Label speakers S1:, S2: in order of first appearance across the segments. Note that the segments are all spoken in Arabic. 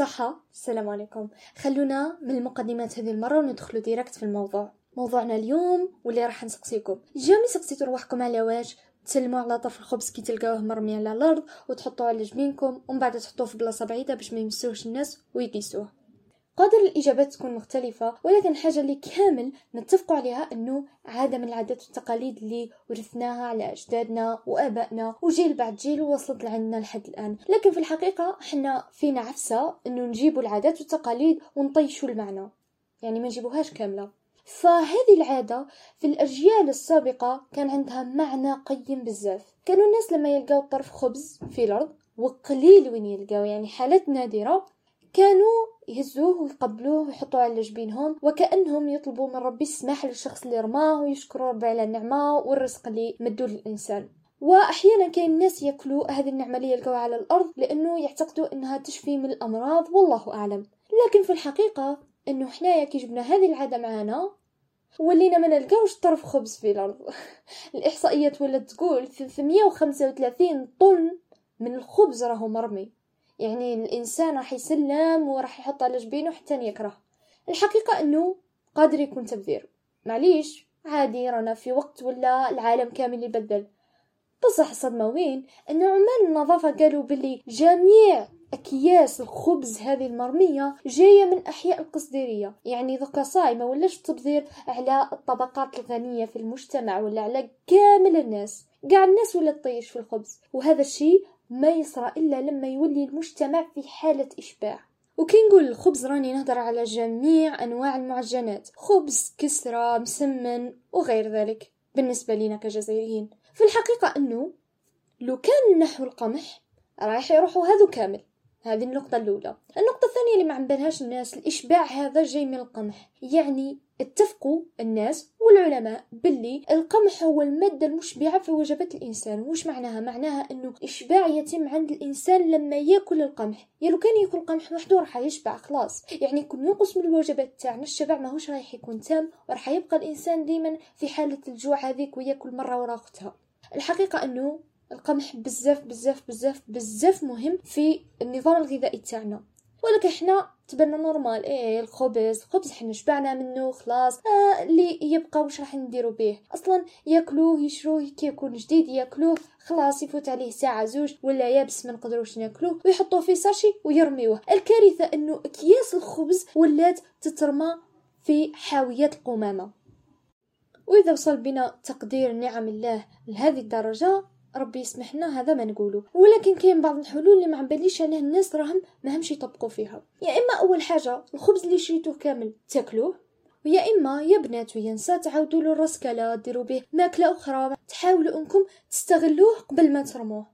S1: صحة. السلام عليكم. خلونا من المقدمات هذه المرة وندخلوا ديركت في الموضوع. موضوعنا اليوم واللي راح نسقسيكم. جامي سقسيتوا رواحكم على واش تسلموا على طرف الخبز كي تلقاوه مرمي على الأرض وتحطوه على جبينكم ومن بعد تحطوه في بلاصة بعيدة باش ما يمسوهش الناس ويقيسوه. قادر الإجابات تكون مختلفة ولكن الحاجة اللي كامل نتفق عليها أنه عادة من العادات والتقاليد اللي ورثناها على أجدادنا وآبائنا وجيل بعد جيل وصلت لعندنا لحد الآن. لكن في الحقيقة حنا فينا عفسة أنه نجيبوا العادات والتقاليد ونطيشوا المعنى. يعني ما نجيبوهاش كاملة. فهذه العادة في الأجيال السابقة كان عندها معنى قيم بزاف. كانوا الناس لما يلقاو طرف خبز في الأرض وقليل وين يلقاو يعني حالات نادرة كانوا يهزوه ويقبلوه ويحطوه على جبينهم وكأنهم يطلبوا من ربي السماح للشخص اللي رماه ويشكروا ربي على النعمة والرزق اللي مدوه للإنسان. وأحيانا كاين الناس يأكلوا هذه النعمة اللي يلقوها على الأرض لأنه يعتقدوا إنها تشفي من الأمراض والله أعلم. لكن في الحقيقة إنه حنايا كي جبنا هذه العادة معانا ولينا ما نلقاوش طرف خبز في الأرض. الاحصائيات ولات تقول 335 طن من الخبز راهو مرمي. يعني الإنسان راح يسلم وراح يحط على جبينه حتى يكره. الحقيقة أنه قادر يكون تبذير. معليش عادي رانا في وقت ولا العالم كامل يبدل. بصح الصدمه وين؟ أن عمال النظافة قالوا باللي جميع أكياس الخبز هذه المرمية جاية من أحياء القصديرية. يعني ذكا صايمة ولاش تبذير على الطبقات الغنية في المجتمع ولا على كامل الناس؟ قاع الناس ولا تطيش في الخبز؟ وهذا الشيء ما يصرى إلا لما يولي المجتمع في حالة إشباع. وكي نقول الخبز راني نهضر على جميع أنواع المعجنات. خبز كسرة مسمن وغير ذلك بالنسبة لنا كجزائريين. في الحقيقة أنه لو كان نحو القمح رايح يروحوا هذو كامل. هذه النقطة الأولى. النقطة الثانية اللي ما عم الناس الإشباع هذا جاي من القمح. يعني اتفقوا الناس والعلماء باللي القمح هو المادة المشبعة في وجبات الإنسان. وش معناها؟ معناها أنه إشباع يتم عند الإنسان لما يأكل القمح. يا لو كان يأكل قمح وحده راح يشبع خلاص. يعني يكون ينقص من الوجبات تاعنا الشبع ماهوش رايح يكون تام وراح يبقى الإنسان ديما في حالة الجوع هذيك ويأكل مرة ورا أختها. الحقيقة أنه القمح بزاف بزاف بزاف بزاف مهم في النظام الغذائي تاعنا. ولكن إحنا تبان لنا normal. إيه الخبز الخبز حنا شبعنا منه خلاص. آه اللي يبقى وش راح نديرو به أصلا ياكلوه يشروه كي يكون جديد ياكلوه خلاص يفوت عليه ساعة زوج ولا يابس ما نقدروش ناكلوه ويحطوه في sachet ويرميوه. الكارثة إنه أكياس الخبز ولات تترمى في حاويات القمامة. وإذا وصل بنا تقدير نعم الله لهذه الدرجة ربي يسمح لنا هذا ما نقوله. ولكن كاين بعض الحلول اللي ما عباليش عليه الناس راهم ما همش يطبقوا فيها. يا إما أول حاجة الخبز اللي شريتوه كامل تاكلوه ويا إما يا بنات ويا نساء تعاودوا له الرسكله ديروا به ماكلة أخرى تحاولوا إنكم تستغلوه قبل ما ترموه.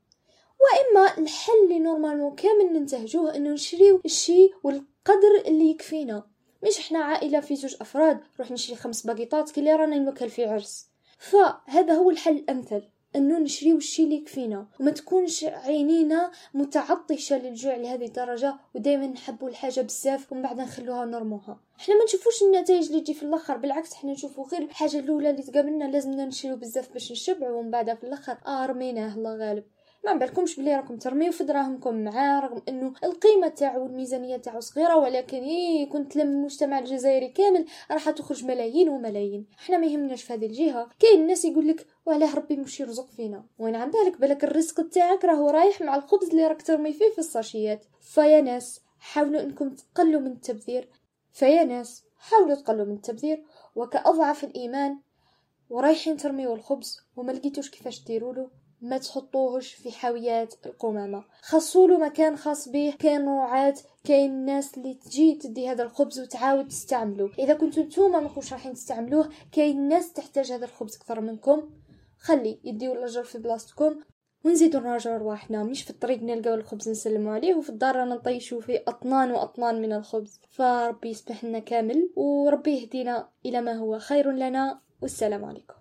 S1: وإما الحل اللي نورمالمون كامل ننتهجوه إنه نشريو الشيء والقدر اللي يكفينا. مش إحنا عائلة في زوج أفراد نروح نشري خمس باقيطات كي رانا نوكل في عرس. فهذا هو الحل الأمثل. أنه نشريو الشي اللي يكفينا وما تكونش عينينا متعطشة للجوع لهذه الدرجة ودائما نحبوا الحاجة بزاف ومن بعد نخلوها ونرموها إحنا ما نشوفوش النتائج اللي تجي في الأخر بالعكس إحنا نشوفو غير الحاجة الأولى اللي تقابلنا لازمنا نشريو بزاف باش نشبعوا ومن بعد في الأخر آه رميناه الله غالب. ما بالكمش بلي راكم ترميو في دراهمكم معاه رغم انه القيمة تاعو والميزانية تاعو صغيرة ولكن إيه كنت تلم المجتمع الجزائري كامل راح تخرج ملايين وملايين. إحنا ما يهمناش في هذه الجهة. كاين الناس يقول لك وعلاه ربي مش يرزق فينا. وين عن بالك بالك الرزق تاعك راهو رايح مع الخبز اللي راك ترمي فيه في الساشيات. فيا ناس حاولوا انكم تقلوا من التبذير. فيا ناس حاولوا تقلوا من التبذير. وكأضعف الإيمان ورايحين ترميوا الخبز وما لقيتوش كيفاش ديروا ما تحطوهش في حاويات القمامة. خصولو مكان خاص به كاين رعاة كاين ناس اللي تجي تدي هذا الخبز وتعاود تستعملو إذا كنتو نتوما ماكوش رايحين تستعملوه كاين ناس تحتاج هذا الخبز أكثر منكم. خلي يديو الأجر في بلاصتكم. ونزيدو نراجعو رواحنا مش في الطريق نلقاو الخبز نسلمو عليه وفي الدار رانا نطيشو فيه أطنان وأطنان من الخبز. فربي يسمح لنا كامل وربي يهدينا إلى ما هو خير لنا. والسلام عليكم.